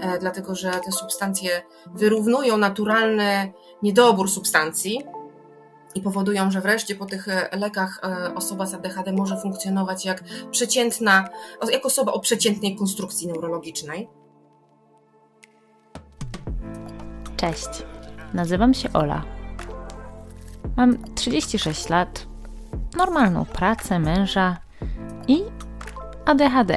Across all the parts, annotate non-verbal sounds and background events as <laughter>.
e, dlatego że te substancje wyrównują naturalny niedobór substancji i powodują, że wreszcie po tych e, lekach e, osoba z ADHD może funkcjonować jak przeciętna, jak osoba o przeciętnej konstrukcji neurologicznej. Cześć, nazywam się Ola. Mam 36 lat, normalną pracę, męża i ADHD.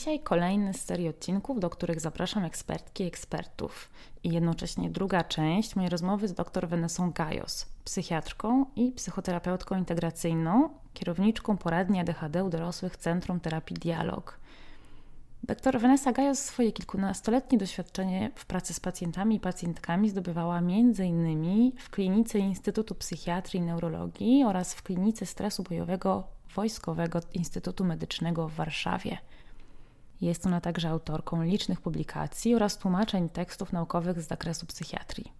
Dzisiaj kolejny z serii odcinków, do których zapraszam ekspertki i ekspertów. I jednocześnie druga część mojej rozmowy z dr Venesą Gajos, psychiatrką i psychoterapeutką integracyjną, kierowniczką poradni ADHD u dorosłych Centrum Terapii Dialog. Dr Vanessa Gajos swoje kilkunastoletnie doświadczenie w pracy z pacjentami i pacjentkami zdobywała m.in. w klinice Instytutu Psychiatrii i Neurologii oraz w klinice stresu bojowego Wojskowego Instytutu Medycznego w Warszawie – jest ona także autorką licznych publikacji oraz tłumaczeń tekstów naukowych z zakresu psychiatrii.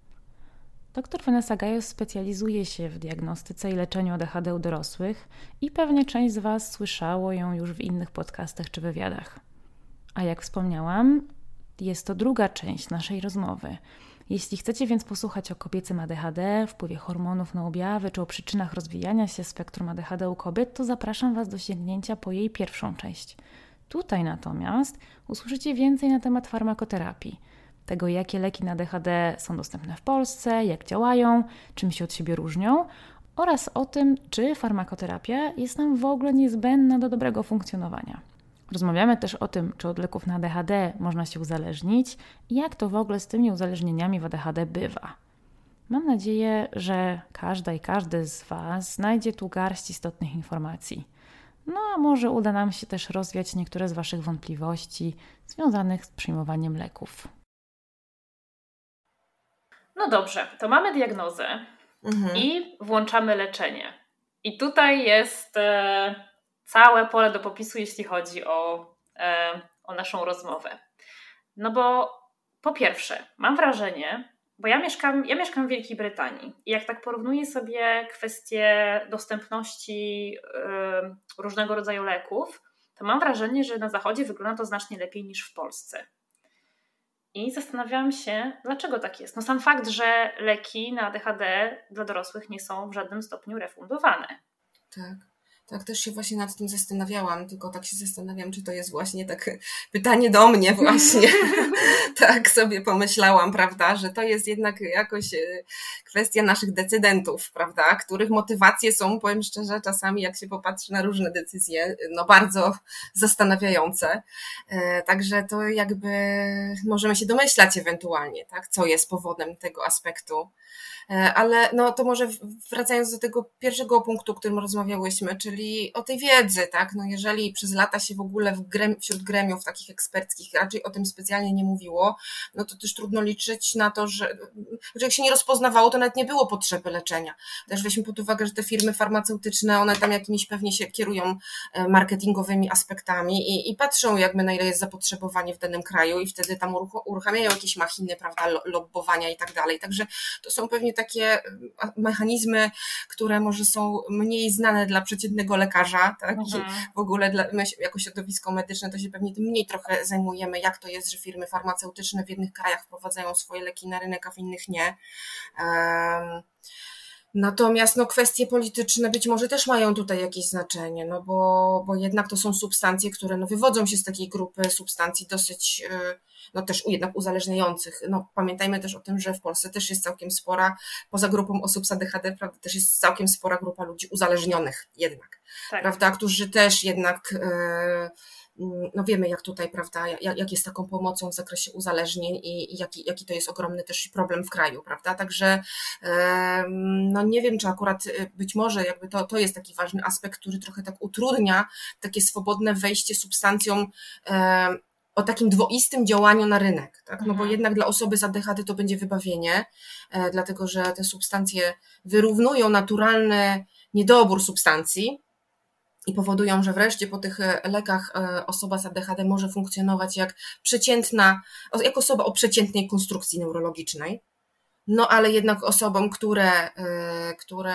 Dr Vanessa Gajos specjalizuje się w diagnostyce i leczeniu ADHD u dorosłych i pewnie część z Was słyszało ją już w innych podcastach czy wywiadach. A jak wspomniałam, jest to druga część naszej rozmowy. Jeśli chcecie więc posłuchać o kobiecym ADHD, wpływie hormonów na objawy czy o przyczynach rozwijania się spektrum ADHD u kobiet, to zapraszam Was do sięgnięcia po jej pierwszą część – Tutaj natomiast usłyszycie więcej na temat farmakoterapii, tego jakie leki na DHD są dostępne w Polsce, jak działają, czym się od siebie różnią oraz o tym, czy farmakoterapia jest nam w ogóle niezbędna do dobrego funkcjonowania. Rozmawiamy też o tym, czy od leków na ADHD można się uzależnić i jak to w ogóle z tymi uzależnieniami w ADHD bywa. Mam nadzieję, że każda i każdy z Was znajdzie tu garść istotnych informacji. No a może uda nam się też rozwiać niektóre z Waszych wątpliwości związanych z przyjmowaniem leków. No dobrze, to mamy diagnozę mhm. i włączamy leczenie. I tutaj jest e, całe pole do popisu, jeśli chodzi o, e, o naszą rozmowę. No bo po pierwsze, mam wrażenie, bo ja mieszkam, ja mieszkam w Wielkiej Brytanii i jak tak porównuję sobie kwestie dostępności yy, różnego rodzaju leków, to mam wrażenie, że na Zachodzie wygląda to znacznie lepiej niż w Polsce. I zastanawiałam się, dlaczego tak jest. No sam fakt, że leki na ADHD dla dorosłych nie są w żadnym stopniu refundowane. Tak. Tak, też się właśnie nad tym zastanawiałam, tylko tak się zastanawiam, czy to jest właśnie takie <laughs> pytanie do mnie <laughs> właśnie. <laughs> tak sobie pomyślałam, prawda, że to jest jednak jakoś e, kwestia naszych decydentów, prawda, których motywacje są, powiem szczerze, czasami jak się popatrzy na różne decyzje, no bardzo zastanawiające. E, także to jakby możemy się domyślać ewentualnie, tak, co jest powodem tego aspektu. E, ale no to może wracając do tego pierwszego punktu, o którym rozmawiałyśmy, czyli o tej wiedzy, tak? No jeżeli przez lata się w ogóle w grem, wśród gremiów takich eksperckich raczej o tym specjalnie nie mówiło, no to też trudno liczyć na to, że, że jak się nie rozpoznawało, to nawet nie było potrzeby leczenia. Też weźmy pod uwagę, że te firmy farmaceutyczne, one tam jakimiś pewnie się kierują e, marketingowymi aspektami i, i patrzą jakby na ile jest zapotrzebowanie w danym kraju i wtedy tam uruchamiają jakieś machiny, prawda, lobbowania i tak dalej. Także to są pewnie takie mechanizmy, które może są mniej znane dla przeciętnego lekarza, tak? Mhm. w ogóle dla, my jako środowisko medyczne to się pewnie tym mniej trochę zajmujemy, jak to jest, że firmy farmaceutyczne w jednych krajach wprowadzają swoje leki na rynek, a w innych nie. Natomiast no, kwestie polityczne być może też mają tutaj jakieś znaczenie, no bo, bo jednak to są substancje, które no, wywodzą się z takiej grupy substancji dosyć y, no też jednak uzależniających. No, pamiętajmy też o tym, że w Polsce też jest całkiem spora, poza grupą osób z ADHD, prawda, też jest całkiem spora grupa ludzi uzależnionych jednak, tak. prawda, którzy też jednak e, no wiemy, jak tutaj, prawda, jak, jak jest taką pomocą w zakresie uzależnień i, i jaki, jaki to jest ogromny też problem w kraju, prawda? Także no nie wiem, czy akurat e, być może jakby to, to jest taki ważny aspekt, który trochę tak utrudnia takie swobodne wejście substancjom o takim dwoistym działaniu na rynek, tak? No bo mhm. jednak dla osoby z ADHD to będzie wybawienie, e, dlatego że te substancje wyrównują naturalny niedobór substancji i powodują, że wreszcie po tych e, lekach e, osoba z ADHD może funkcjonować jak przeciętna, jak osoba o przeciętnej konstrukcji neurologicznej. No ale jednak osobom, które, które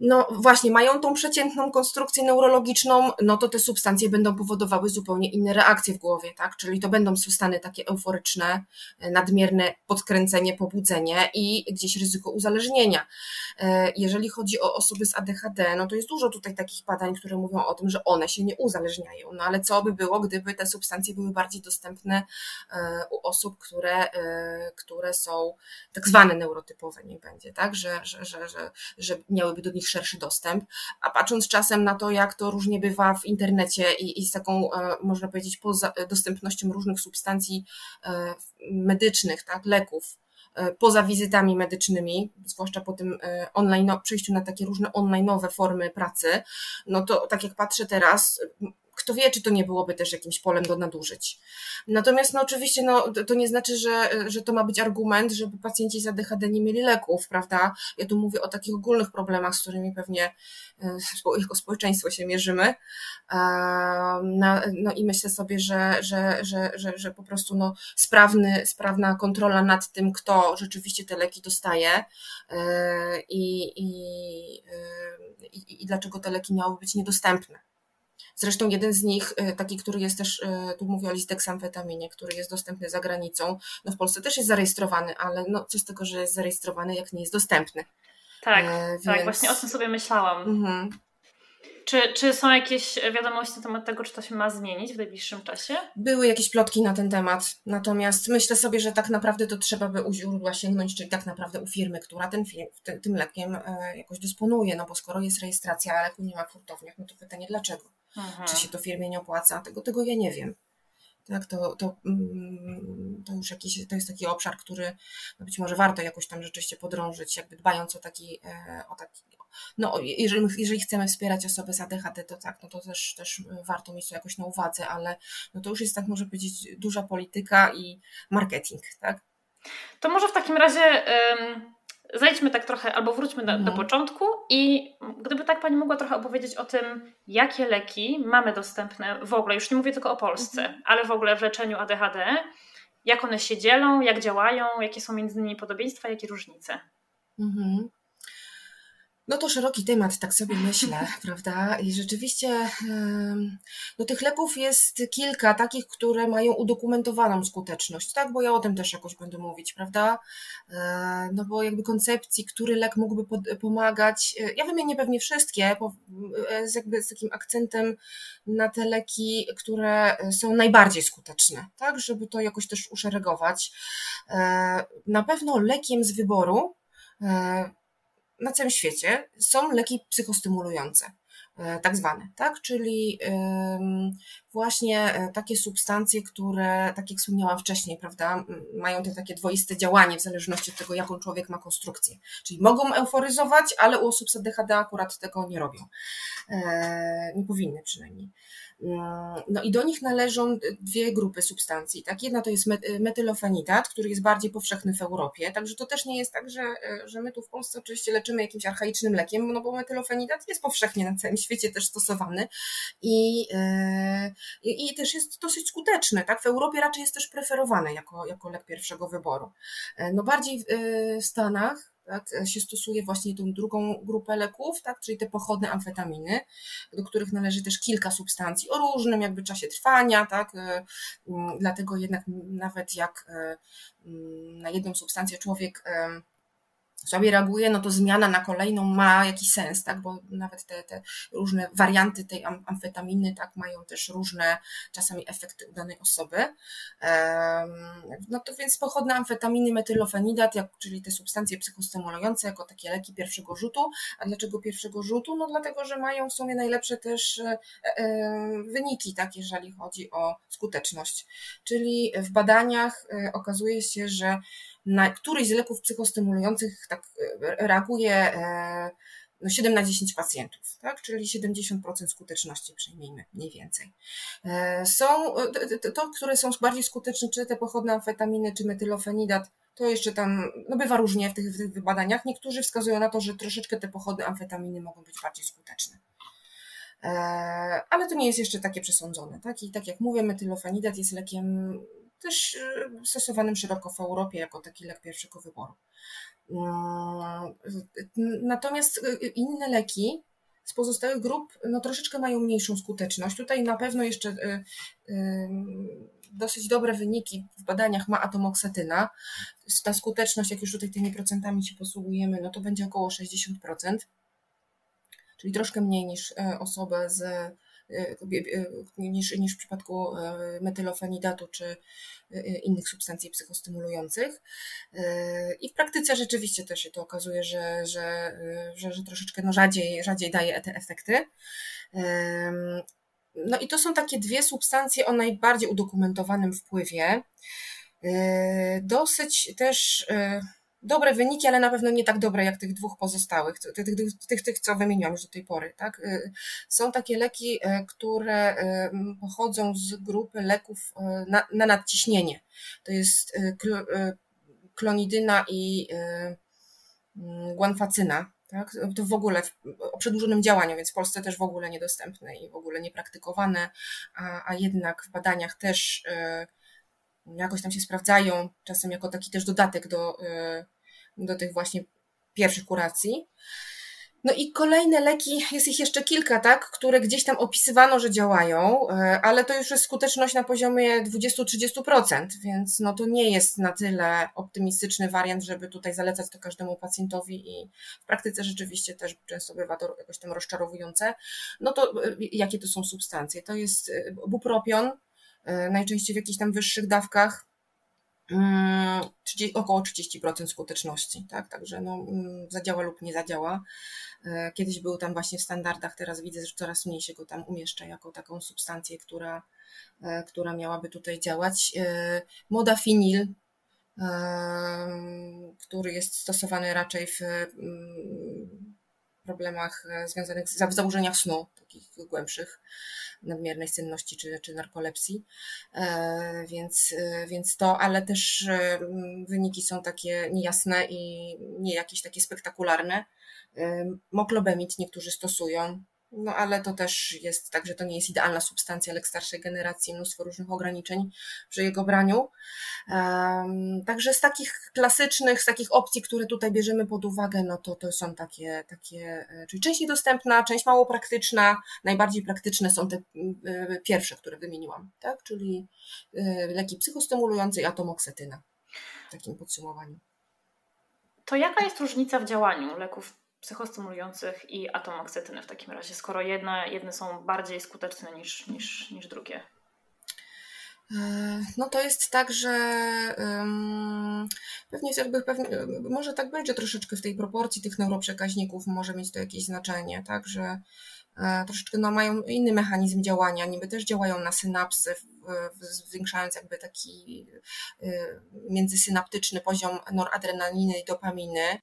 no właśnie mają tą przeciętną konstrukcję neurologiczną, no to te substancje będą powodowały zupełnie inne reakcje w głowie, tak? Czyli to będą stany takie euforyczne, e, nadmierne podkręcenie, pobudzenie i gdzieś ryzyko uzależnienia. E, jeżeli chodzi o osoby z ADHD, no to jest dużo tutaj takich badań, które mówią o tym, że one się nie uzależniają. No ale co by było, gdyby te substancje były bardziej dostępne e, u osób, które, które są tak zwane neurotypowe, nie będzie, tak? Że, że, że, że, że miałyby do nich szerszy dostęp, a patrząc czasem na to, jak to różnie bywa w internecie i, i z taką, e, można powiedzieć, poza dostępnością różnych substancji e, medycznych, tak, leków, e, poza wizytami medycznymi, zwłaszcza po tym online, przejściu na takie różne online'owe formy pracy, no to tak jak patrzę teraz, kto wie, czy to nie byłoby też jakimś polem do nadużyć. Natomiast no oczywiście no, to nie znaczy, że, że to ma być argument, żeby pacjenci z ADHD nie mieli leków, prawda? Ja tu mówię o takich ogólnych problemach, z którymi pewnie e, jako społeczeństwo się mierzymy. No i myślę sobie, że, że, że, że, że po prostu no, sprawny, sprawna kontrola nad tym, kto rzeczywiście te leki dostaje e, i, i, i, i dlaczego te leki miały być niedostępne. Zresztą jeden z nich, e, taki, który jest też, e, tu mówię o listeksamfetaminie, który jest dostępny za granicą, no w Polsce też jest zarejestrowany, ale no co z tego, że jest zarejestrowany, jak nie jest dostępny. Tak, e, więc... tak, właśnie o tym sobie myślałam. Mhm. Czy, czy są jakieś wiadomości na temat tego, czy to się ma zmienić w najbliższym czasie? Były jakieś plotki na ten temat, natomiast myślę sobie, że tak naprawdę to trzeba by u źródła sięgnąć, czyli tak naprawdę u firmy, która ten, tym lekiem jakoś dysponuje, no bo skoro jest rejestracja, a leku nie ma w hurtowniach, no to pytanie dlaczego? Aha. czy się to firmie nie opłaca, tego, tego ja nie wiem. Tak, to, to, mm, to już jakiś, to jest taki obszar, który no być może warto jakoś tam rzeczywiście podrążyć, jakby dbając o taki, e, o taki no jeżeli, jeżeli chcemy wspierać osoby z ADHD, to tak, no to też, też warto mieć to jakoś na uwadze, ale no to już jest tak, może powiedzieć, duża polityka i marketing, tak? To może w takim razie zejdźmy tak trochę, albo wróćmy do, do, mhm. początku i gdyby tak Pani mogła trochę opowiedzieć o tym, jakie leki mamy dostępne w ogóle, już nie mówię tylko o Polsce, mhm. ale w ogóle w leczeniu ADHD, jak one się dzielą, jak działają, jakie są między nimi podobieństwa, jakie różnice. Mhm. No to szeroki temat, tak sobie myślę, <laughs> prawda? I rzeczywiście no tych leków jest kilka takich, które mają udokumentowaną skuteczność, tak? Bo ja o tym też jakoś będę mówić, prawda? E, no bo jakby koncepcji, który lek mógłby pomagać, e, ja wymienię pewnie wszystkie, e, z jakby z takim akcentem na te leki, które są najbardziej skuteczne, tak? Żeby to jakoś też uszeregować. Na pewno lekiem z wyboru na całym świecie są leki psychostymulujące, e, tak zwane, tak? Czyli właśnie e, takie substancje, które, tak jak wspomniałam wcześniej, prawda, mają te takie dwoiste działanie w zależności od tego, jaką człowiek ma konstrukcję. Czyli mogą euforyzować, ale u osób z ADHD akurat tego nie robią. E, nie powinny przynajmniej. No i do nich należą dwie grupy substancji. Tak? Jedna to jest metylofenidat, który jest bardziej powszechny w Europie, także to też nie jest tak, że, że my tu w Polsce oczywiście leczymy jakimś archaicznym lekiem, no bo metylofenidat jest powszechnie na całym świecie też stosowany i, e, i, i też jest dosyć skuteczny. Tak? W Europie raczej jest też preferowany jako, jako lek pierwszego wyboru. No bardziej w Stanach tak, się stosuje właśnie tą drugą grupę leków, tak, czyli te pochodne amfetaminy, do których należy też kilka substancji o różnym jakby czasie trwania, tak, dlatego jednak nawet jak na jedną substancję człowiek sobie reaguje, no to zmiana na kolejną ma jakiś sens, tak? Bo nawet te, te różne warianty tej amfetaminy, tak, mają też różne czasami efekty u danej osoby. No to więc pochodne amfetaminy, metylofenidat, jak, czyli te substancje psychostymulujące, jako takie leki pierwszego rzutu. A dlaczego pierwszego rzutu? No dlatego, że mają w sumie najlepsze też e, e, wyniki, tak, jeżeli chodzi o skuteczność. Czyli w badaniach e, okazuje się, że na któryś z leków psychostymulujących tak e, reaguje e, no 7 na 10 pacjentów, tak? czyli 70% skuteczności przyjmijmy mniej więcej. E, są to, które są bardziej skuteczne, czy te pochodne amfetaminy, czy metylofenidat, to jeszcze tam, no bywa różnie w tych, w tych badaniach. Niektórzy wskazują na to, że troszeczkę te pochodne amfetaminy mogą być bardziej skuteczne. Ale to nie jest jeszcze takie przesądzone. Tak? I tak jak mówię, metylofenidat jest lekiem też e, stosowanym szeroko w Europie jako taki lek pierwszego wyboru. Mm, natomiast e, inne leki z pozostałych grup no, troszeczkę mają mniejszą skuteczność. Tutaj na pewno jeszcze e, dosyć dobre wyniki w badaniach ma atomoksetyna. Ta skuteczność, jak już tutaj tymi procentami się posługujemy, no to będzie około 60%, czyli troszkę mniej niż osobę z niż, niż w przypadku e, metylofenidatu czy innych substancji psychostymulujących. I w praktyce rzeczywiście też się to okazuje, że, że, że, że troszeczkę no rzadziej, rzadziej daje te efekty. No i to są takie dwie substancje o najbardziej udokumentowanym wpływie. Dosyć też dobre wyniki, ale na pewno nie tak dobre jak tych dwóch pozostałych, tych, tych, tych, tych co wymieniłam już do tej pory. Tak? Y, są takie leki, y, które y, pochodzą z grupy leków na, na nadciśnienie. To jest klonidyna i guanfacyna. Tak? To w ogóle o przedłużonym działaniu, więc w Polsce też w ogóle niedostępne i w ogóle niepraktykowane, a, a jednak w badaniach też jakoś tam się sprawdzają, czasem jako taki też dodatek do, do tych właśnie pierwszych kuracji. No i kolejne leki, jest ich jeszcze kilka, tak, które gdzieś tam opisywano, że działają, e, ale to już jest skuteczność na poziomie 20-30%, więc no to nie jest na tyle optymistyczny wariant, żeby tutaj zalecać to każdemu pacjentowi i w praktyce rzeczywiście też często bywa to jakoś tam rozczarowujące. No to e, jakie to są substancje? To jest e, bupropion, najczęściej w jakichś tam wyższych dawkach, 30, mm, około 30% skuteczności, tak? Także no, mm, zadziała lub nie zadziała. E, kiedyś był tam właśnie w standardach, teraz widzę, że coraz mniej się go tam umieszcza jako taką substancję, która, e, która miałaby tutaj działać. E, modafinil, który jest stosowany raczej w mm, problemach związanych z zaburzeniach snu, takich głębszych nadmiernej senności czy, czy narkolepsji, e, więc, e, więc to, ale też e, wyniki są takie niejasne i nie jakieś takie spektakularne. Moklobemid niektórzy stosują, no ale to też jest tak, że to nie jest idealna substancja lek starszej generacji, mnóstwo różnych ograniczeń przy jego braniu. Um, także z takich klasycznych, z takich opcji, które tutaj bierzemy pod uwagę, no to to są takie, takie e, czyli część dostępna, część mało praktyczna, najbardziej praktyczne są te y, pierwsze, które wymieniłam, tak? czyli y, leki psychostymulujące i atomoksetyna w takim podsumowaniu. To jaka jest różnica w działaniu leków psychostymulujących i atomoksetyny w takim razie, skoro jedne, jedne są bardziej skuteczne niż, niż, niż drugie? E, no to jest tak, że um, pewnie jakby pewnie, może tak będzie troszeczkę w tej proporcji tych neuroprzekaźników może mieć to jakieś znaczenie, tak, że e, troszeczkę no, mają inny mechanizm działania, niby też działają na synapsy, zwiększając jakby taki e, międzysynaptyczny poziom noradrenaliny i dopaminy.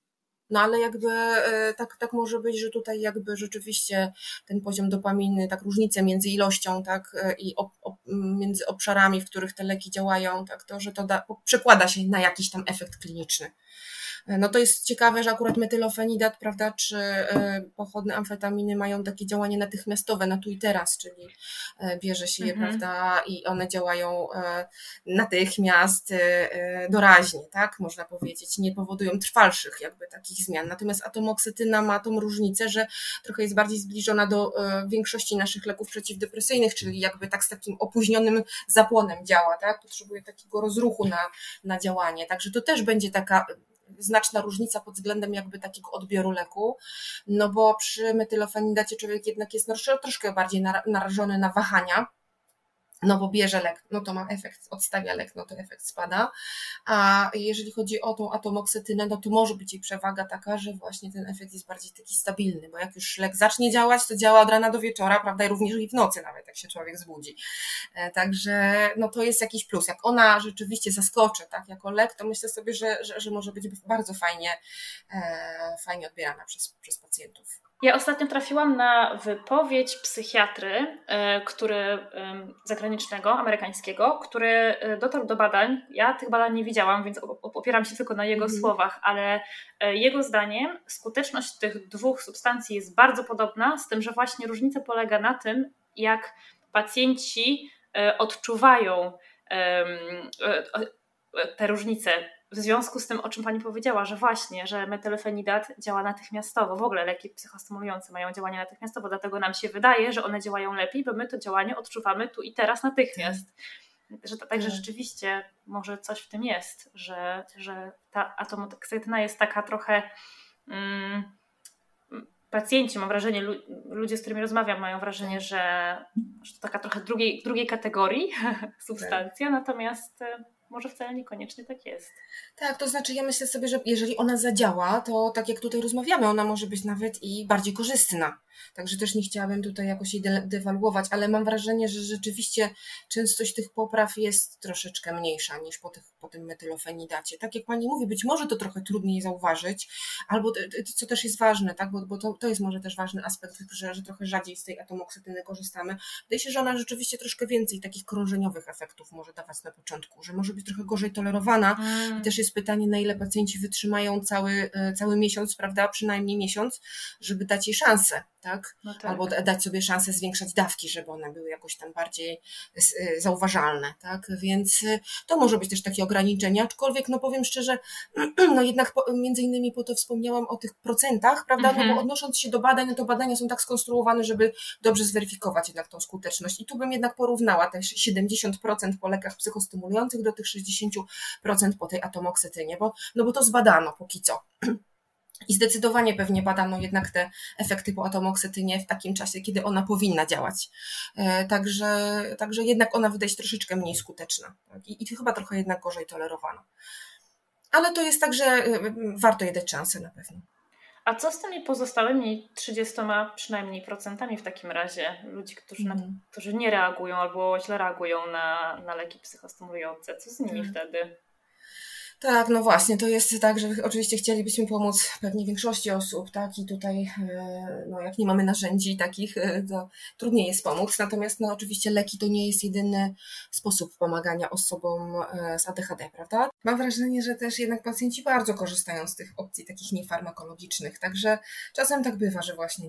No ale jakby e, tak, tak może być, że tutaj jakby rzeczywiście ten poziom dopaminy, tak różnicę między ilością tak, e, i między obszarami, w których te leki działają, tak, to, że to da, przekłada się na jakiś tam efekt kliniczny. No to jest ciekawe, że akurat metylofenidat, prawda, czy e, pochodne amfetaminy mają takie działanie natychmiastowe na tu i teraz, czyli e, bierze się je, mhm. prawda, i one działają e, natychmiast, doraźnie, tak, można powiedzieć, nie powodują trwalszych jakby takich zmian. Natomiast atomoksytyna ma tą różnicę, że trochę jest bardziej zbliżona do większości naszych leków przeciwdepresyjnych, czyli jakby tak z takim opóźnionym zapłonem działa, tak, potrzebuje takiego rozruchu na, na działanie. Także to też będzie taka znaczna różnica pod względem jakby takiego odbioru leku, no bo przy metylofenidacie człowiek jednak jest troszkę bardziej narażony na wahania, no bo bierze lek, no to ma efekt, odstawia lek, no to efekt spada. A jeżeli chodzi o tą atomoksytynę, no to może być jej przewaga taka, że właśnie ten efekt jest bardziej taki stabilny, bo jak już lek zacznie działać, to działa od rana do wieczora, prawda, i również i w nocy nawet, jak się człowiek zbudzi. E, także no to jest jakiś plus. Jak ona rzeczywiście zaskoczy, tak, jako lek, to myślę sobie, że, że, że może być bardzo fajnie, e, fajnie odbierana przez, przez pacjentów. Ja ostatnio trafiłam na wypowiedź psychiatry, e, który, zagranicznego, amerykańskiego, który e, dotarł do badań. Ja tych badań nie widziałam, więc opieram się tylko na jego mhm. słowach, ale e, jego zdaniem skuteczność tych dwóch substancji jest bardzo podobna, z tym, że właśnie różnica polega na tym, jak pacjenci odczuwają te różnice w związku z tym, o czym Pani powiedziała, że właśnie, że metylfenidat działa natychmiastowo, w ogóle leki psychostymulujące mają działanie natychmiastowo, dlatego nam się wydaje, że one działają lepiej, bo my to działanie odczuwamy tu i teraz natychmiast. Że także tak. rzeczywiście może coś w tym jest, że, że ta atomoksytyna jest taka trochę... Mm, pacjenci, mam wrażenie, ludzie, z którymi rozmawiam, mają wrażenie, tak. że, że to taka trochę drugiej, drugiej kategorii <laughs> substancja, tak. natomiast może wcale niekoniecznie tak jest. Tak, to znaczy ja myślę sobie, że jeżeli ona zadziała, to tak jak tutaj rozmawiamy, ona może być nawet i bardziej korzystna. Także też nie chciałabym tutaj jakoś jej dewaluować, ale mam wrażenie, że rzeczywiście częstość tych popraw jest troszeczkę mniejsza niż po, tych, po tym metylofenidacie. Tak jak Pani mówi, być może to trochę trudniej zauważyć, albo co też jest ważne, tak? bo, bo to, to jest może też ważny aspekt, że, że trochę rzadziej z tej atomoksytyny korzystamy. Wydaje się, że ona rzeczywiście troszkę więcej takich krążeniowych efektów może dawać na początku, że może być trochę gorzej tolerowana. Mm. I też jest pytanie, na ile pacjenci wytrzymają cały, e, cały miesiąc, prawda, przynajmniej miesiąc, żeby dać jej szansę tak? No tak? Albo dać sobie szansę zwiększać dawki, żeby one były jakoś tam bardziej y, zauważalne, tak? Więc y, to może być też takie ograniczenie, aczkolwiek no powiem szczerze, <clears throat> no jednak między innymi po to wspomniałam o tych procentach, prawda? No bo mhm. odnosząc się do badań, no to badania są tak skonstruowane, żeby dobrze zweryfikować jednak tą skuteczność. I tu bym jednak porównała te 70% po lekach psychostymulujących do tych 60% po tej atomoksytynie, bo, no bo to zbadano póki co. <clears throat> I zdecydowanie pewnie badano jednak te efekty po atomoksytynie w takim czasie, kiedy ona powinna działać. E, także, także jednak ona wydaje się troszeczkę mniej skuteczna tak? I, i chyba trochę jednak gorzej tolerowana. Ale to jest tak, że e, warto jej dać szansę na pewno. A co z tymi pozostałymi 30 przynajmniej procentami w takim razie ludzi, którzy, mm. na, którzy nie reagują albo źle reagują na, na leki psychostymulujące? Co z nimi mm. wtedy? Tak, no właśnie, to jest tak, że oczywiście chcielibyśmy pomóc pewnie większości osób, tak, i tutaj, e, no jak nie mamy narzędzi takich, e, to trudniej jest pomóc, natomiast no oczywiście leki to nie jest jedyny sposób pomagania osobom e, z ADHD, prawda? Mam wrażenie, że też jednak pacjenci bardzo korzystają z tych opcji takich niefarmakologicznych, także czasem tak bywa, że właśnie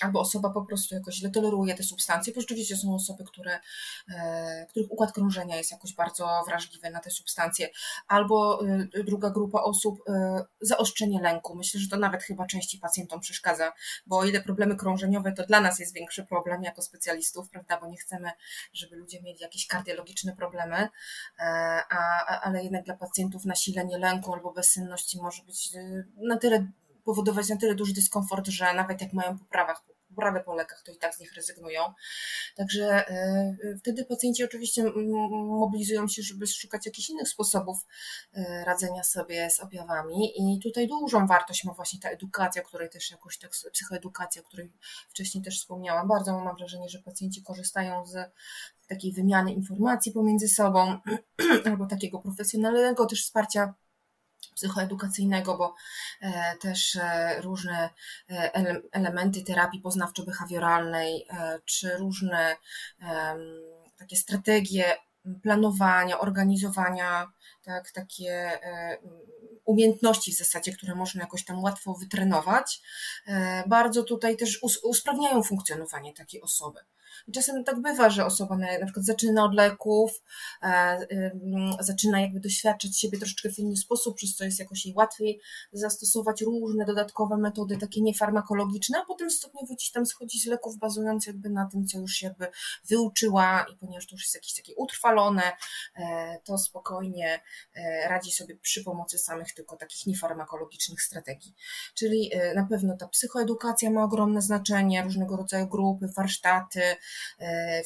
albo osoba po prostu jakoś źle toleruje te substancje, bo rzeczywiście są osoby, które, e, których układ krążenia jest jakoś bardzo wrażliwy na te substancje, albo y, druga grupa osób, y, zaostrzenie lęku. Myślę, że to nawet chyba częściej pacjentom przeszkadza, bo o ile problemy krążeniowe to dla nas jest większy problem jako specjalistów, prawda, bo nie chcemy, żeby ludzie mieli jakieś kardiologiczne problemy, e, a, ale jednak dla pacjentów nasilenie lęku albo bezsenności może być na tyle powodować na tyle duży dyskomfort, że nawet jak mają poprawach, poprawę po lekach, to i tak z nich rezygnują. Także y, wtedy pacjenci oczywiście mobilizują się, żeby szukać jakichś innych sposobów y, radzenia sobie z objawami i tutaj dużą wartość ma właśnie ta edukacja, której też jakoś tak, psychoedukacja, o której wcześniej też wspomniałam. Bardzo mam wrażenie, że pacjenci korzystają z takiej wymiany informacji pomiędzy sobą <clears throat> albo takiego profesjonalnego też wsparcia psychoedukacyjnego, bo e, też e, różne e, elementy terapii poznawczo-behawioralnej, czy różne takie strategie planowania, organizowania, tak, takie umiejętności w zasadzie, które można jakoś tam łatwo wytrenować, bardzo tutaj też usprawniają funkcjonowanie takiej osoby. Czasem tak bywa, że osoba na, na przykład zaczyna od leków, e, y, zaczyna jakby doświadczać siebie troszeczkę w inny sposób, przez co jest jakoś jej łatwiej zastosować różne dodatkowe metody, takie niefarmakologiczne, a potem stopniowo gdzieś tam schodzi z leków, bazując jakby na tym, co już jakby wyuczyła i ponieważ to już jest jakieś takie utrwalone, e, to spokojnie e, radzi sobie przy pomocy samych tylko takich niefarmakologicznych strategii. Czyli e, na pewno ta psychoedukacja ma ogromne znaczenie, różnego rodzaju grupy, warsztaty, E,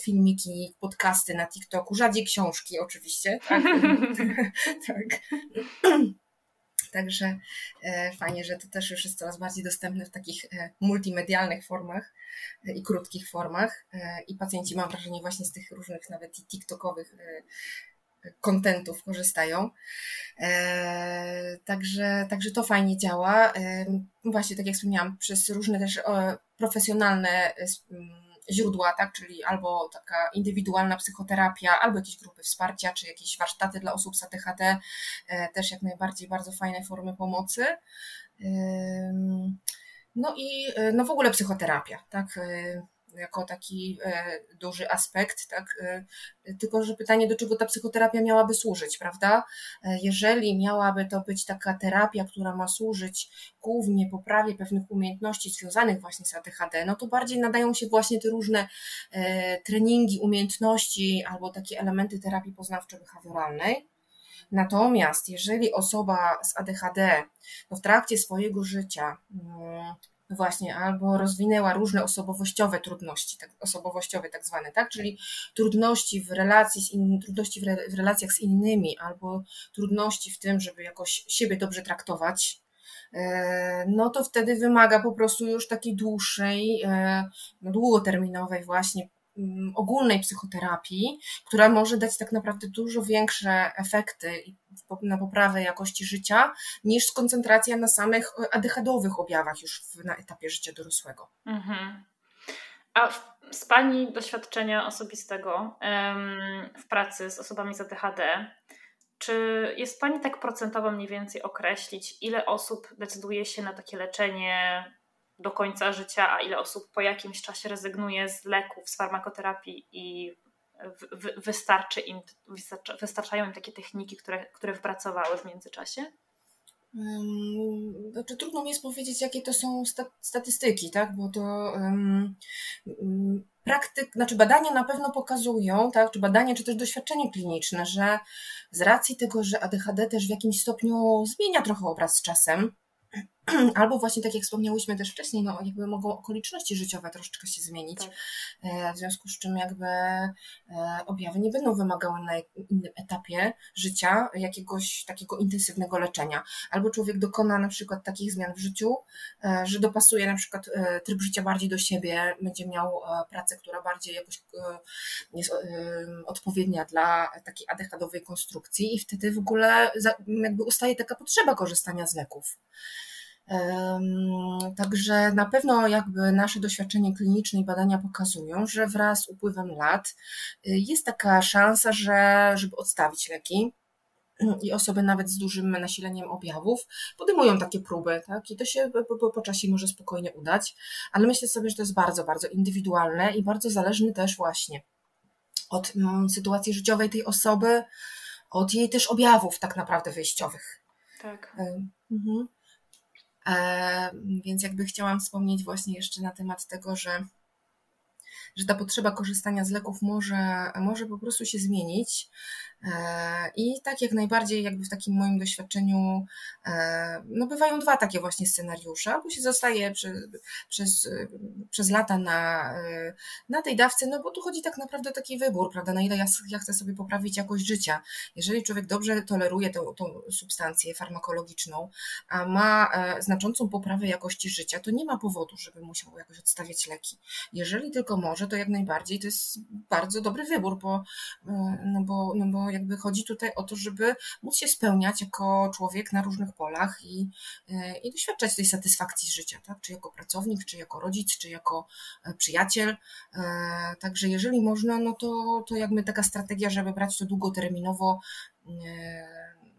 filmiki, podcasty na TikToku, rzadziej książki oczywiście. Tak. <laughs> tak. Także e, fajnie, że to też już jest coraz bardziej dostępne w takich e, multimedialnych formach i krótkich formach. I pacjenci, mam wrażenie, właśnie z tych różnych nawet i TikTokowych kontentów korzystają. Także, także to fajnie działa. Właśnie tak jak wspomniałam, przez różne też profesjonalne źródła, tak, czyli albo taka indywidualna psychoterapia, albo jakieś grupy wsparcia, czy jakieś warsztaty dla osób z ADHD, e, też jak najbardziej bardzo fajne formy pomocy. No i e, no w ogóle psychoterapia, tak, jako taki e, duży aspekt, tak? E, tylko, że pytanie, do czego ta psychoterapia miałaby służyć, prawda? E, jeżeli miałaby to być taka terapia, która ma służyć głównie poprawie pewnych umiejętności związanych właśnie z ADHD, no to bardziej nadają się właśnie te różne treningi, umiejętności albo takie elementy terapii poznawczo-behawioralnej. Natomiast jeżeli osoba z ADHD no w trakcie swojego życia mm, właśnie, albo rozwinęła różne osobowościowe trudności, tak, osobowościowe tak zwane, tak? Czyli trudności w relacji z innymi, trudności w, re, w relacjach z innymi, albo trudności w tym, żeby jakoś siebie dobrze traktować, e, no to wtedy wymaga po prostu już takiej dłuższej, e, no długoterminowej właśnie ogólnej psychoterapii, która może dać tak naprawdę dużo większe efekty na poprawę jakości życia niż skoncentracja na samych adechadowych objawach już na etapie życia dorosłego. Mhm. A z Pani doświadczenia osobistego w pracy z osobami z ADHD, czy jest Pani tak procentowo mniej więcej określić, ile osób decyduje się na takie leczenie do końca życia, a ile osób po jakimś czasie rezygnuje z leków, z farmakoterapii i wystarczy im, wystarczają im takie techniki, które, które wypracowały w międzyczasie? Znaczy, trudno mi jest powiedzieć, jakie to są statystyki, tak? bo to um, praktyk, znaczy badania na pewno pokazują, tak? czy badania, czy też doświadczenie kliniczne, że z racji tego, że ADHD też w jakimś stopniu zmienia trochę obraz z czasem, <clears throat> Albo właśnie tak jak wspomniałyśmy też wcześniej, no jakby mogą okoliczności życiowe troszeczkę się zmienić, tak. E, w związku z czym jakby e, objawy nie będą wymagały na innym etapie życia jakiegoś takiego intensywnego leczenia. Albo człowiek dokona na przykład takich zmian w życiu, e, że dopasuje na przykład tryb życia bardziej do siebie, będzie miał pracę, która bardziej jakoś jest odpowiednia dla takiej adechadowej konstrukcji i wtedy w ogóle jakby ustaje taka potrzeba korzystania z leków. Także na pewno jakby nasze doświadczenie kliniczne i badania pokazują, że wraz z upływem lat y, jest taka szansa, że żeby odstawić leki, <clears throat> i osoby nawet z dużym nasileniem objawów podejmują takie próby, tak? I to się po, po, po, czasie może spokojnie udać, ale myślę sobie, że to jest bardzo, bardzo indywidualne i bardzo zależne też właśnie od mm, sytuacji życiowej tej osoby, od jej też objawów tak naprawdę wyjściowych. Tak. Mhm. E, więc jakby chciałam wspomnieć właśnie jeszcze na temat tego, że że ta potrzeba korzystania z leków może, może po prostu się zmienić. E, I tak jak najbardziej, jakby w takim moim doświadczeniu, e, no bywają dwa takie właśnie scenariusze. Albo się zostaje przez, przez, lata na, na tej dawce, no bo tu chodzi tak naprawdę o taki wybór, prawda, na ile ja, ja chcę sobie poprawić jakość życia. Jeżeli człowiek dobrze toleruje tą, tą substancję farmakologiczną, a ma e, znaczącą poprawę jakości życia, to nie ma powodu, żeby musiał jakoś odstawiać leki. Jeżeli tylko może, to jak najbardziej to jest bardzo dobry wybór, bo, no bo, no bo jakby chodzi tutaj o to, żeby móc się spełniać jako człowiek na różnych polach i, i doświadczać tej satysfakcji z życia, tak? czy jako pracownik, czy jako rodzic, czy jako przyjaciel. Także jeżeli można, no to, to jakby taka strategia, żeby brać to długoterminowo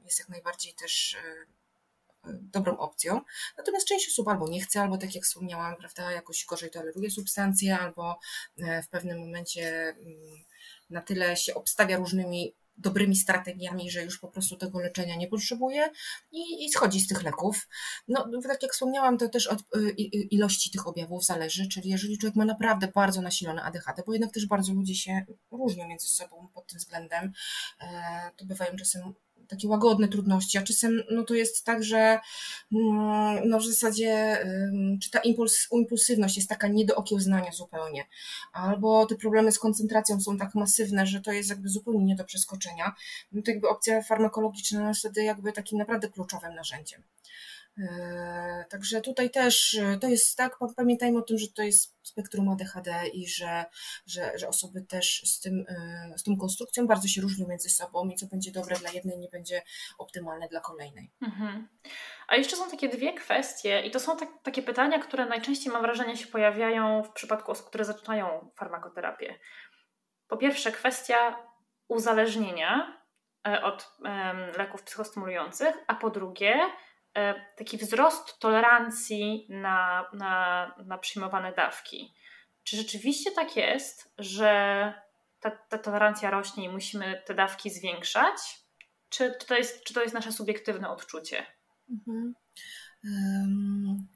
jest jak najbardziej też dobrą opcją. Natomiast część osób albo nie chce, albo tak jak wspomniałam, prawda, jakoś gorzej toleruje substancje, albo e, w pewnym momencie mm, na tyle się obstawia różnymi dobrymi strategiami, że już po prostu tego leczenia nie potrzebuje i, i schodzi z tych leków. No, tak jak wspomniałam, to też od y, ilości tych objawów zależy, czyli jeżeli człowiek ma naprawdę bardzo nasilone ADHD, bo jednak też bardzo ludzie się różnią między sobą pod tym względem, e, to bywają czasem takie łagodne trudności, a czasem no to jest tak, że mm, no w zasadzie czy ta impuls, impulsywność jest taka nie do okiełznania zupełnie, albo te problemy z koncentracją są tak masywne, że to jest jakby zupełnie nie do przeskoczenia, no to jakby opcja farmakologiczna jest wtedy jakby takim naprawdę kluczowym narzędziem. E, także tutaj też e, to jest tak, pamiętajmy o tym, że to jest spektrum ADHD i że, że, że osoby też z, tym, e, z tą konstrukcją bardzo się różnią między sobą i co będzie dobre dla jednej, nie będzie optymalne dla kolejnej. Mhm. A jeszcze są takie dwie kwestie, i to są tak, takie pytania, które najczęściej mam wrażenie się pojawiają w przypadku osób, które zaczynają farmakoterapię. Po pierwsze, kwestia uzależnienia od leków psychostymulujących, a po drugie, taki wzrost tolerancji na, na, na przyjmowane dawki. Czy rzeczywiście tak jest, że ta, ta tolerancja rośnie i musimy te dawki zwiększać? Czy, czy, to, jest, czy to jest nasze subiektywne odczucie? Mhm. Um,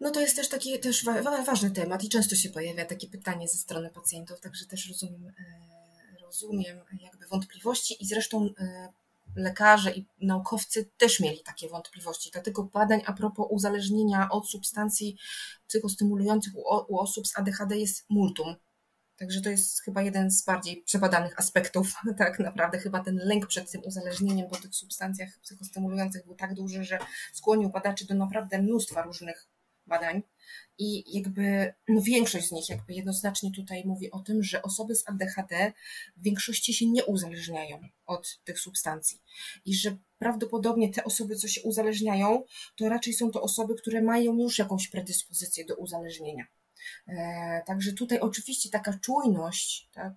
no to jest też taki też wa ważny temat i często się pojawia takie pytanie ze strony pacjentów, także też rozumiem, e, rozumiem jakby wątpliwości i zresztą e, lekarze i naukowcy też mieli takie wątpliwości. Dlatego badań a propos uzależnienia od substancji psychostymulujących u, osób z ADHD jest multum. Także to jest chyba jeden z bardziej przebadanych aspektów. <laughs> Tak naprawdę chyba ten lęk przed tym uzależnieniem po tych substancjach psychostymulujących był tak duży, że skłonił badaczy do naprawdę mnóstwa różnych badań. I jakby no większość z nich jakby jednoznacznie tutaj mówi o tym, że osoby z ADHD w większości się nie uzależniają od tych substancji. I że prawdopodobnie te osoby, co się uzależniają, to raczej są to osoby, które mają już jakąś predyspozycję do uzależnienia. E, także tutaj oczywiście taka czujność, tak,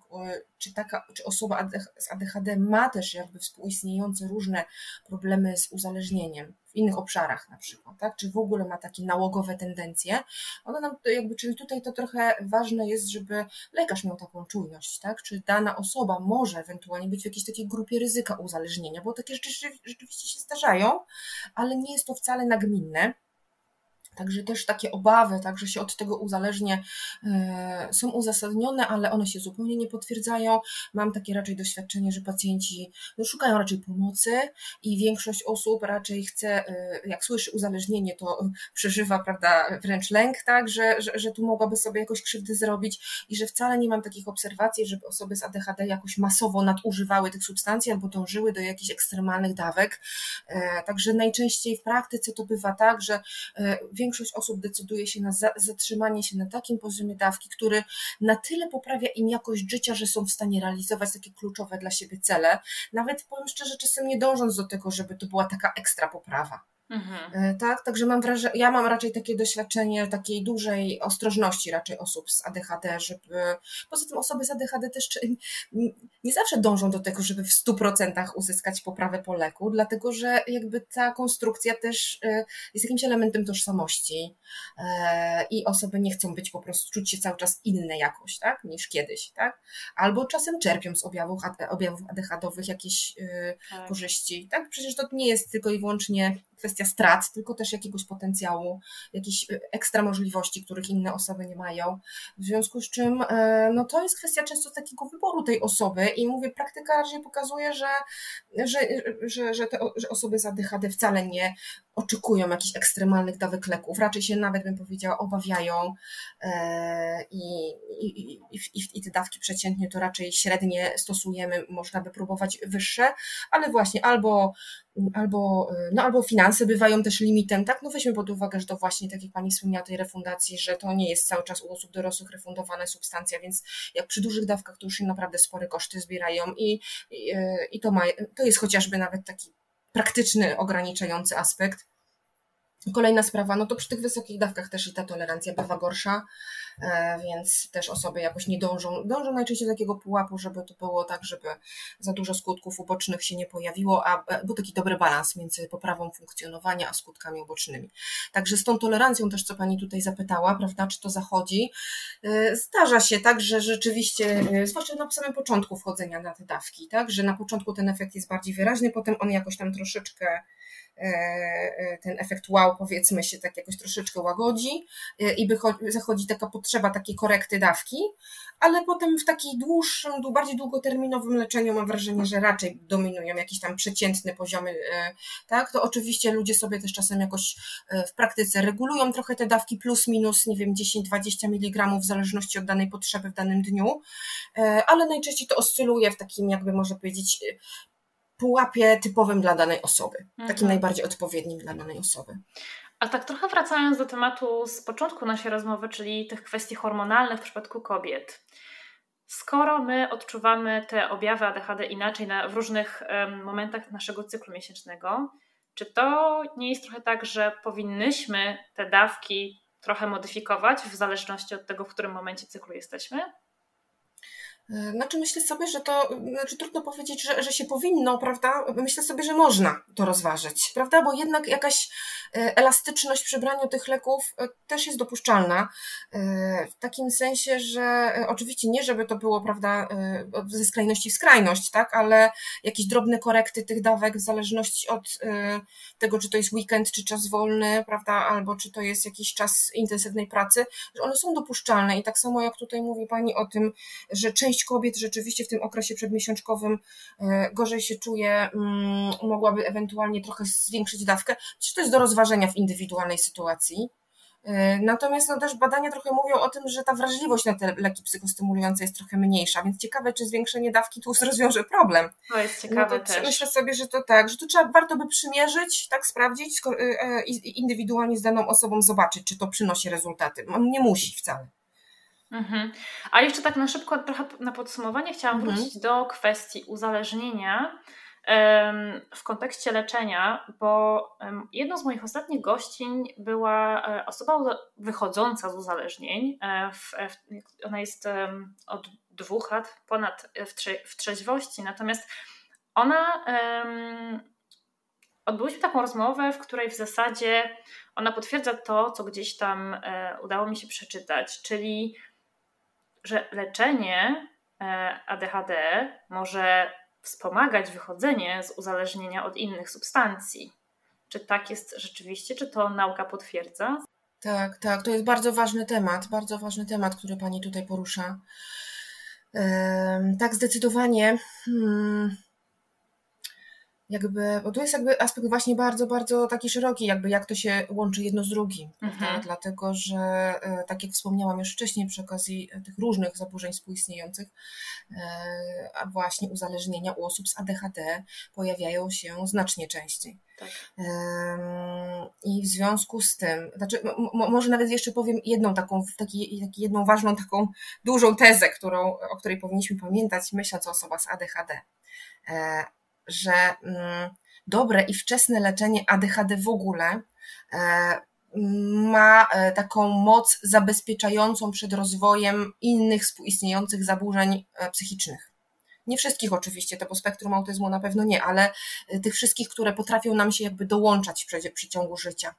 czy, taka, czy osoba z ADHD ma też jakby współistniejące różne problemy z uzależnieniem w innych obszarach na przykład, tak, czy w ogóle ma takie nałogowe tendencje, ona nam jakby, czyli tutaj to trochę ważne jest, żeby lekarz miał taką czujność, tak, czy dana osoba może ewentualnie być w jakiejś takiej grupie ryzyka uzależnienia, bo takie rzeczy rzeczywiście się zdarzają, ale nie jest to wcale nagminne. Także też takie obawy, także się od tego uzależnie, e, są uzasadnione, ale one się zupełnie nie potwierdzają. Mam takie raczej doświadczenie, że pacjenci no, szukają raczej pomocy i większość osób raczej chce, e, jak słyszy uzależnienie, to przeżywa, prawda, wręcz lęk, tak, że, że, że tu mogłaby sobie jakoś krzywdy zrobić i że wcale nie mam takich obserwacji, żeby osoby z ADHD jakoś masowo nadużywały tych substancji albo dążyły do jakichś ekstremalnych dawek. E, także najczęściej w praktyce to bywa tak, że większość osób decyduje się na zatrzymanie się na takim poziomie dawki, który na tyle poprawia im jakość życia, że są w stanie realizować takie kluczowe dla siebie cele. Nawet powiem szczerze, czasem nie dążąc do tego, żeby to była taka ekstra poprawa. Mhm. E, tak, także mam wrażenie, ja mam raczej takie doświadczenie takiej dużej ostrożności raczej osób z ADHD, żeby, poza tym osoby z ADHD też nie zawsze dążą do tego, żeby w 100% uzyskać poprawę po leku, dlatego że jakby ta konstrukcja też e, jest jakimś elementem tożsamości e, i osoby nie chcą być po prostu, czuć się cały czas inne jakoś, tak, niż kiedyś, tak, albo czasem czerpią z objawów, objawów ADHD-owych jakieś tak. korzyści, tak, przecież to nie jest tylko i wyłącznie kwestia strat, tylko też jakiegoś potencjału, jakichś y, ekstra możliwości, których inne osoby nie mają. W związku z czym e, no to jest kwestia często takiego wyboru tej osoby i mówię, praktyka raczej pokazuje, że, że, że, że te osoby z ADHD wcale nie oczekują jakichś ekstremalnych dawek leków, raczej się nawet bym powiedziała obawiają e, i, i, i, i te dawki przeciętnie to raczej średnie stosujemy, można by próbować wyższe, ale właśnie albo, albo, no albo finanse bywają też limitem, tak? No weźmy pod uwagę, że to właśnie, tak jak Pani wspomniała tej refundacji, że to nie jest cały czas u osób dorosłych refundowana substancja, więc jak przy dużych dawkach to już się naprawdę spore koszty zbierają i, i, i to, ma, to jest chociażby nawet taki praktyczny, ograniczający aspekt. Kolejna sprawa, no to przy tych wysokich dawkach też i ta tolerancja bywa gorsza, e, więc też osoby jakoś nie dążą, dążą najczęściej do takiego pułapu, żeby to było tak, żeby za dużo skutków ubocznych się nie pojawiło, a e, był taki dobry balans między poprawą funkcjonowania a skutkami ubocznymi. Także z tą tolerancją też, co Pani tutaj zapytała, prawda, czy to zachodzi, e, zdarza się tak, że rzeczywiście, zwłaszcza na samym początku wchodzenia na te dawki, tak, że na początku ten efekt jest bardziej wyraźny, potem on jakoś tam troszeczkę ten efekt wow, powiedzmy się, tak jakoś troszeczkę łagodzi e, i zachodzi taka potrzeba takiej korekty dawki, ale potem w takim dłuższym, bardziej długoterminowym leczeniu mam wrażenie, że raczej dominują jakieś tam przeciętne poziomy, tak, to oczywiście ludzie sobie też czasem jakoś w praktyce regulują trochę te dawki plus minus, nie wiem, 10-20 mg w zależności od danej potrzeby w danym dniu, ale najczęściej to oscyluje w takim, jakby może powiedzieć, pułapie typowym dla danej osoby, mhm. takim najbardziej odpowiednim dla danej osoby. A tak trochę wracając do tematu z początku naszej rozmowy, czyli tych kwestii hormonalnych w przypadku kobiet. Skoro my odczuwamy te objawy ADHD inaczej na, w różnych um, momentach naszego cyklu miesięcznego, czy to nie jest trochę tak, że powinnyśmy te dawki trochę modyfikować w zależności od tego, w którym momencie cyklu jesteśmy? E, znaczy myślę sobie, że to, znaczy trudno powiedzieć, że, że się powinno, prawda? Myślę sobie, że można to rozważyć, prawda? Bo jednak jakaś e, elastyczność przy braniu tych leków e, też jest dopuszczalna. W takim sensie, że oczywiście nie, żeby to było, prawda, ze skrajności w skrajność, tak? Ale jakieś drobne korekty tych dawek w zależności od tego, czy to jest weekend, czy czas wolny, prawda? Albo czy to jest jakiś czas intensywnej pracy, że one są dopuszczalne i tak samo jak tutaj mówi Pani o tym, że część część kobiet rzeczywiście w tym okresie przedmiesiączkowym e, gorzej się czuje, mm, mogłaby ewentualnie trochę zwiększyć dawkę. Czy to jest do rozważenia w indywidualnej sytuacji? E, natomiast no, też badania trochę mówią o tym, że ta wrażliwość na te leki psychostymulujące jest trochę mniejsza, więc ciekawe, czy zwiększenie dawki tu <laughs> rozwiąże problem. To jest ciekawe no to też. Myślę sobie, że to tak, że tu trzeba, warto by przymierzyć, tak sprawdzić e, i indywidualnie z daną osobą zobaczyć, czy to przynosi rezultaty. On nie musi wcale. Mhm. A jeszcze tak na szybko, trochę na podsumowanie, chciałam mhm. wrócić do kwestii uzależnienia w kontekście leczenia, bo jedną z moich ostatnich gościń była e, osoba wychodząca z uzależnień. E, ona jest od dwóch lat ponad w, trze w trzeźwości, natomiast ona odbyłyśmy taką rozmowę, w której w zasadzie ona potwierdza to, co gdzieś tam e, udało mi się przeczytać, czyli że leczenie e, ADHD może wspomagać wychodzenie z uzależnienia od innych substancji. Czy tak jest rzeczywiście? Czy to nauka potwierdza? Tak, tak. To jest bardzo ważny temat, bardzo ważny temat, który Pani tutaj porusza. Tak, zdecydowanie. Hmm jakby, bo tu jest jakby aspekt właśnie bardzo, bardzo taki szeroki, jakby jak to się łączy jedno z drugim, mhm. dlatego, że e, tak jak wspomniałam już wcześniej przy okazji tych różnych zaburzeń współistniejących, e, a właśnie uzależnienia u osób z ADHD pojawiają się znacznie częściej. Tak. I w związku z tym, znaczy, może nawet jeszcze powiem jedną taką, taki, taki, jedną ważną taką dużą tezę, którą, o której powinniśmy pamiętać, myśląc o osobach z ADHD e, że mm, dobre i wczesne leczenie ADHD w ogóle e, ma e, taką moc zabezpieczającą przed rozwojem innych współistniejących zaburzeń e, psychicznych. Nie wszystkich oczywiście, to po spektrum autyzmu na pewno nie, ale tych wszystkich, które potrafią nam się jakby dołączać w przeciągu życia.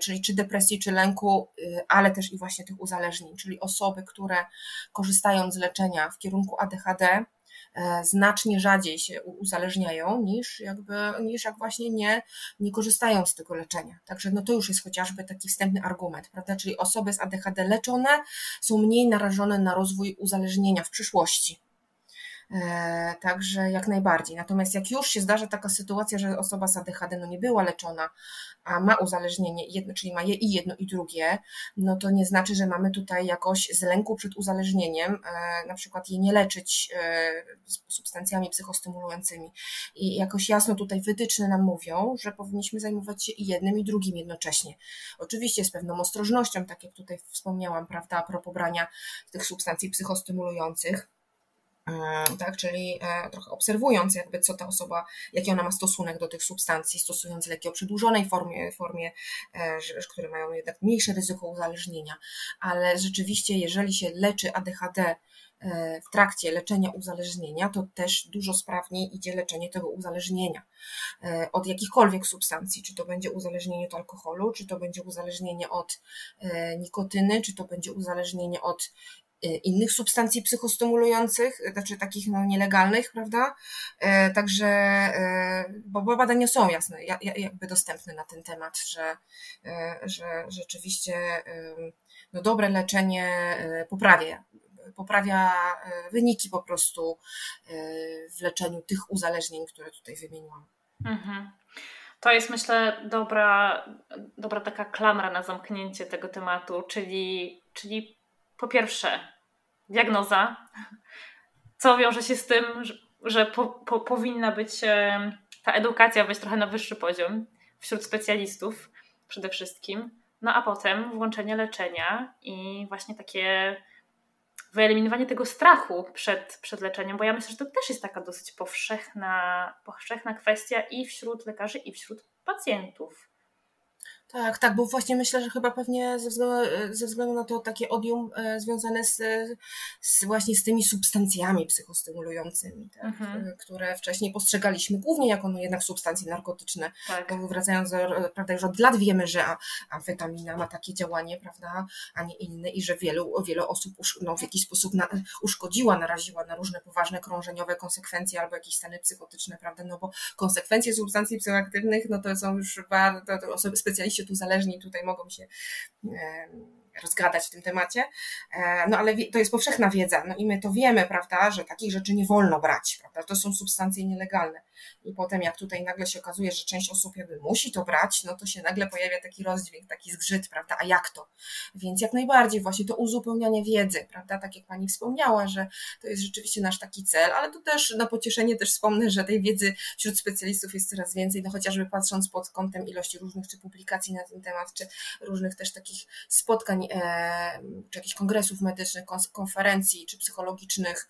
Czyli czy depresji, czy lęku, ale też i właśnie tych uzależnień, czyli osoby, które korzystają z leczenia w kierunku ADHD, znacznie rzadziej się uzależniają niż jakby, niż jak właśnie nie, nie korzystają z tego leczenia. Także no to już jest chociażby taki wstępny argument, prawda? Czyli osoby z ADHD leczone są mniej narażone na rozwój uzależnienia w przyszłości. E, także jak najbardziej. Natomiast jak już się zdarza taka sytuacja, że osoba z ADHD no nie była leczona, a ma uzależnienie, jedno, czyli ma je i jedno i drugie, no to nie znaczy, że mamy tutaj jakoś z lęku przed uzależnieniem, e, na przykład je nie leczyć e, substancjami psychostymulującymi. I jakoś jasno tutaj wytyczne nam mówią, że powinniśmy zajmować się i jednym i drugim jednocześnie. Oczywiście z pewną ostrożnością, tak jak tutaj wspomniałam, prawda, a propos brania tych substancji psychostymulujących, tak, czyli e, trochę obserwując jakby co ta osoba, jaki ona ma stosunek do tych substancji, stosując leki o przedłużonej formie, formie e, które mają jednak mniejsze ryzyko uzależnienia, ale rzeczywiście jeżeli się leczy ADHD w trakcie leczenia uzależnienia, to też dużo sprawniej idzie leczenie tego uzależnienia od jakichkolwiek substancji, czy to będzie uzależnienie od alkoholu, czy to będzie uzależnienie od nikotyny, czy to będzie uzależnienie od innych substancji psychostymulujących, y, znaczy takich no, nielegalnych, prawda? Y, także, bo badania są jasne, jakby dostępne na ten temat, że, że rzeczywiście no, dobre leczenie poprawia, poprawia wyniki po prostu w leczeniu tych uzależnień, które tutaj wymieniłam. Mhm. To jest myślę dobra, dobra taka klamra na zamknięcie tego tematu, czyli, czyli po pierwsze, diagnoza, co wiąże się z tym, że, po, po, powinna być e, ta edukacja wejść trochę na wyższy poziom wśród specjalistów przede wszystkim. No a potem włączenie leczenia i właśnie takie wyeliminowanie tego strachu przed, przed leczeniem, bo ja myślę, że to też jest taka dosyć powszechna, powszechna kwestia i wśród lekarzy, i wśród pacjentów. Tak, tak, bo właśnie myślę, że chyba pewnie ze względu, ze względu na to takie odium e, związane z, z, właśnie z tymi substancjami psychostymulującymi, tak, mhm. które wcześniej postrzegaliśmy głównie jako no jednak substancje narkotyczne. Tak. Bo wracając do, e, prawda, już od lat wiemy, że amfetamina ma takie działanie, prawda, a nie inne i że wielu, wielu osób no, w jakiś sposób na, uszkodziła, naraziła na różne poważne krążeniowe konsekwencje albo jakieś stany psychotyczne, prawda, no bo konsekwencje substancji psychoaktywnych, no to są już bardzo, to osoby specjaliści tu zależni tutaj mogą się rozgadać w tym temacie, e, no ale to jest powszechna wiedza, no i my to wiemy, prawda, że takich rzeczy nie wolno brać, prawda, to są substancje nielegalne i potem jak tutaj nagle się okazuje, że część osób jakby musi to brać, no to się nagle pojawia taki rozdźwięk, taki zgrzyt, prawda, a jak to? Więc jak najbardziej właśnie to uzupełnianie wiedzy, prawda, tak jak Pani wspomniała, że to jest rzeczywiście nasz taki cel, ale to też na pocieszenie też wspomnę, że tej wiedzy wśród specjalistów jest coraz więcej, no chociażby patrząc pod kątem ilości różnych czy publikacji na ten temat, czy różnych też takich spotkań, czy jakichś kongresów medycznych, konferencji, czy psychologicznych,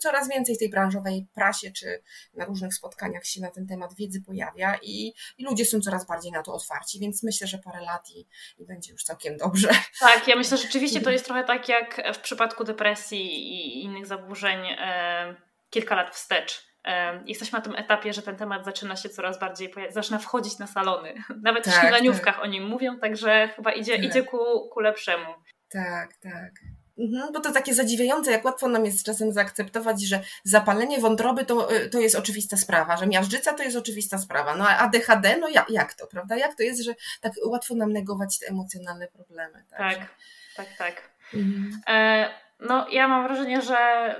coraz więcej w tej branżowej prasie, czy na różnych różnych spotkaniach się na ten temat wiedzy pojawia i, i ludzie są coraz bardziej na to otwarci, więc myślę, że parę lat i, i będzie już całkiem dobrze. Tak, ja myślę, że rzeczywiście to jest trochę tak jak w przypadku depresji i innych zaburzeń e, kilka lat wstecz. Jesteśmy na tym etapie, że ten temat zaczyna się coraz bardziej, zaczyna wchodzić na salony. <laughs> Nawet tak, w śniadaniówkach tak. o nim mówią, także chyba idzie, tak. idzie ku, ku lepszemu. Tak, tak. Mhm, bo to takie zadziwiające, jak łatwo nam jest czasem zaakceptować, że zapalenie wątroby to, y, to jest oczywista sprawa, że miażdżyca to jest oczywista sprawa, no a ADHD, no jak, jak to, prawda? Jak to jest, że tak łatwo nam negować te emocjonalne problemy? Tak, tak, tak. tak. Mhm. E, no ja mam wrażenie, że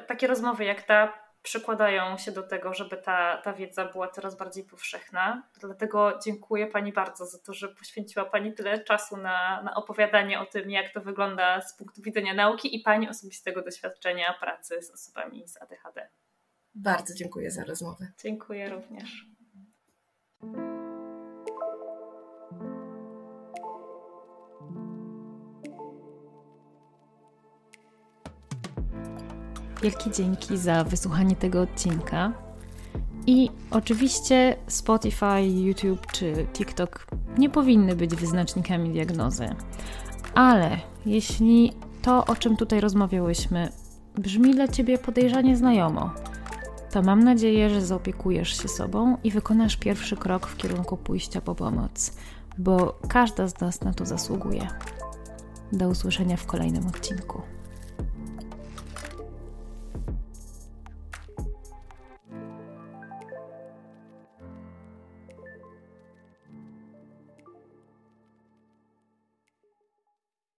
takie rozmowy jak ta przykładają się do tego, żeby ta, ta wiedza była coraz bardziej powszechna. Dlatego dziękuję Pani bardzo za to, że poświęciła Pani tyle czasu na, na opowiadanie o tym, jak to wygląda z punktu widzenia nauki i Pani osobistego doświadczenia pracy z osobami z ADHD. Bardzo dziękuję za rozmowę. Dziękuję również. Wielkie dzięki za wysłuchanie tego odcinka. I oczywiście Spotify, YouTube czy TikTok nie powinny być wyznacznikami diagnozy. Ale jeśli to, o czym tutaj rozmawiałyśmy, brzmi dla Ciebie podejrzanie znajomo, to mam nadzieję, że zaopiekujesz się sobą i wykonasz pierwszy krok w kierunku pójścia po pomoc, bo każda z nas na to zasługuje. Do usłyszenia w kolejnym odcinku.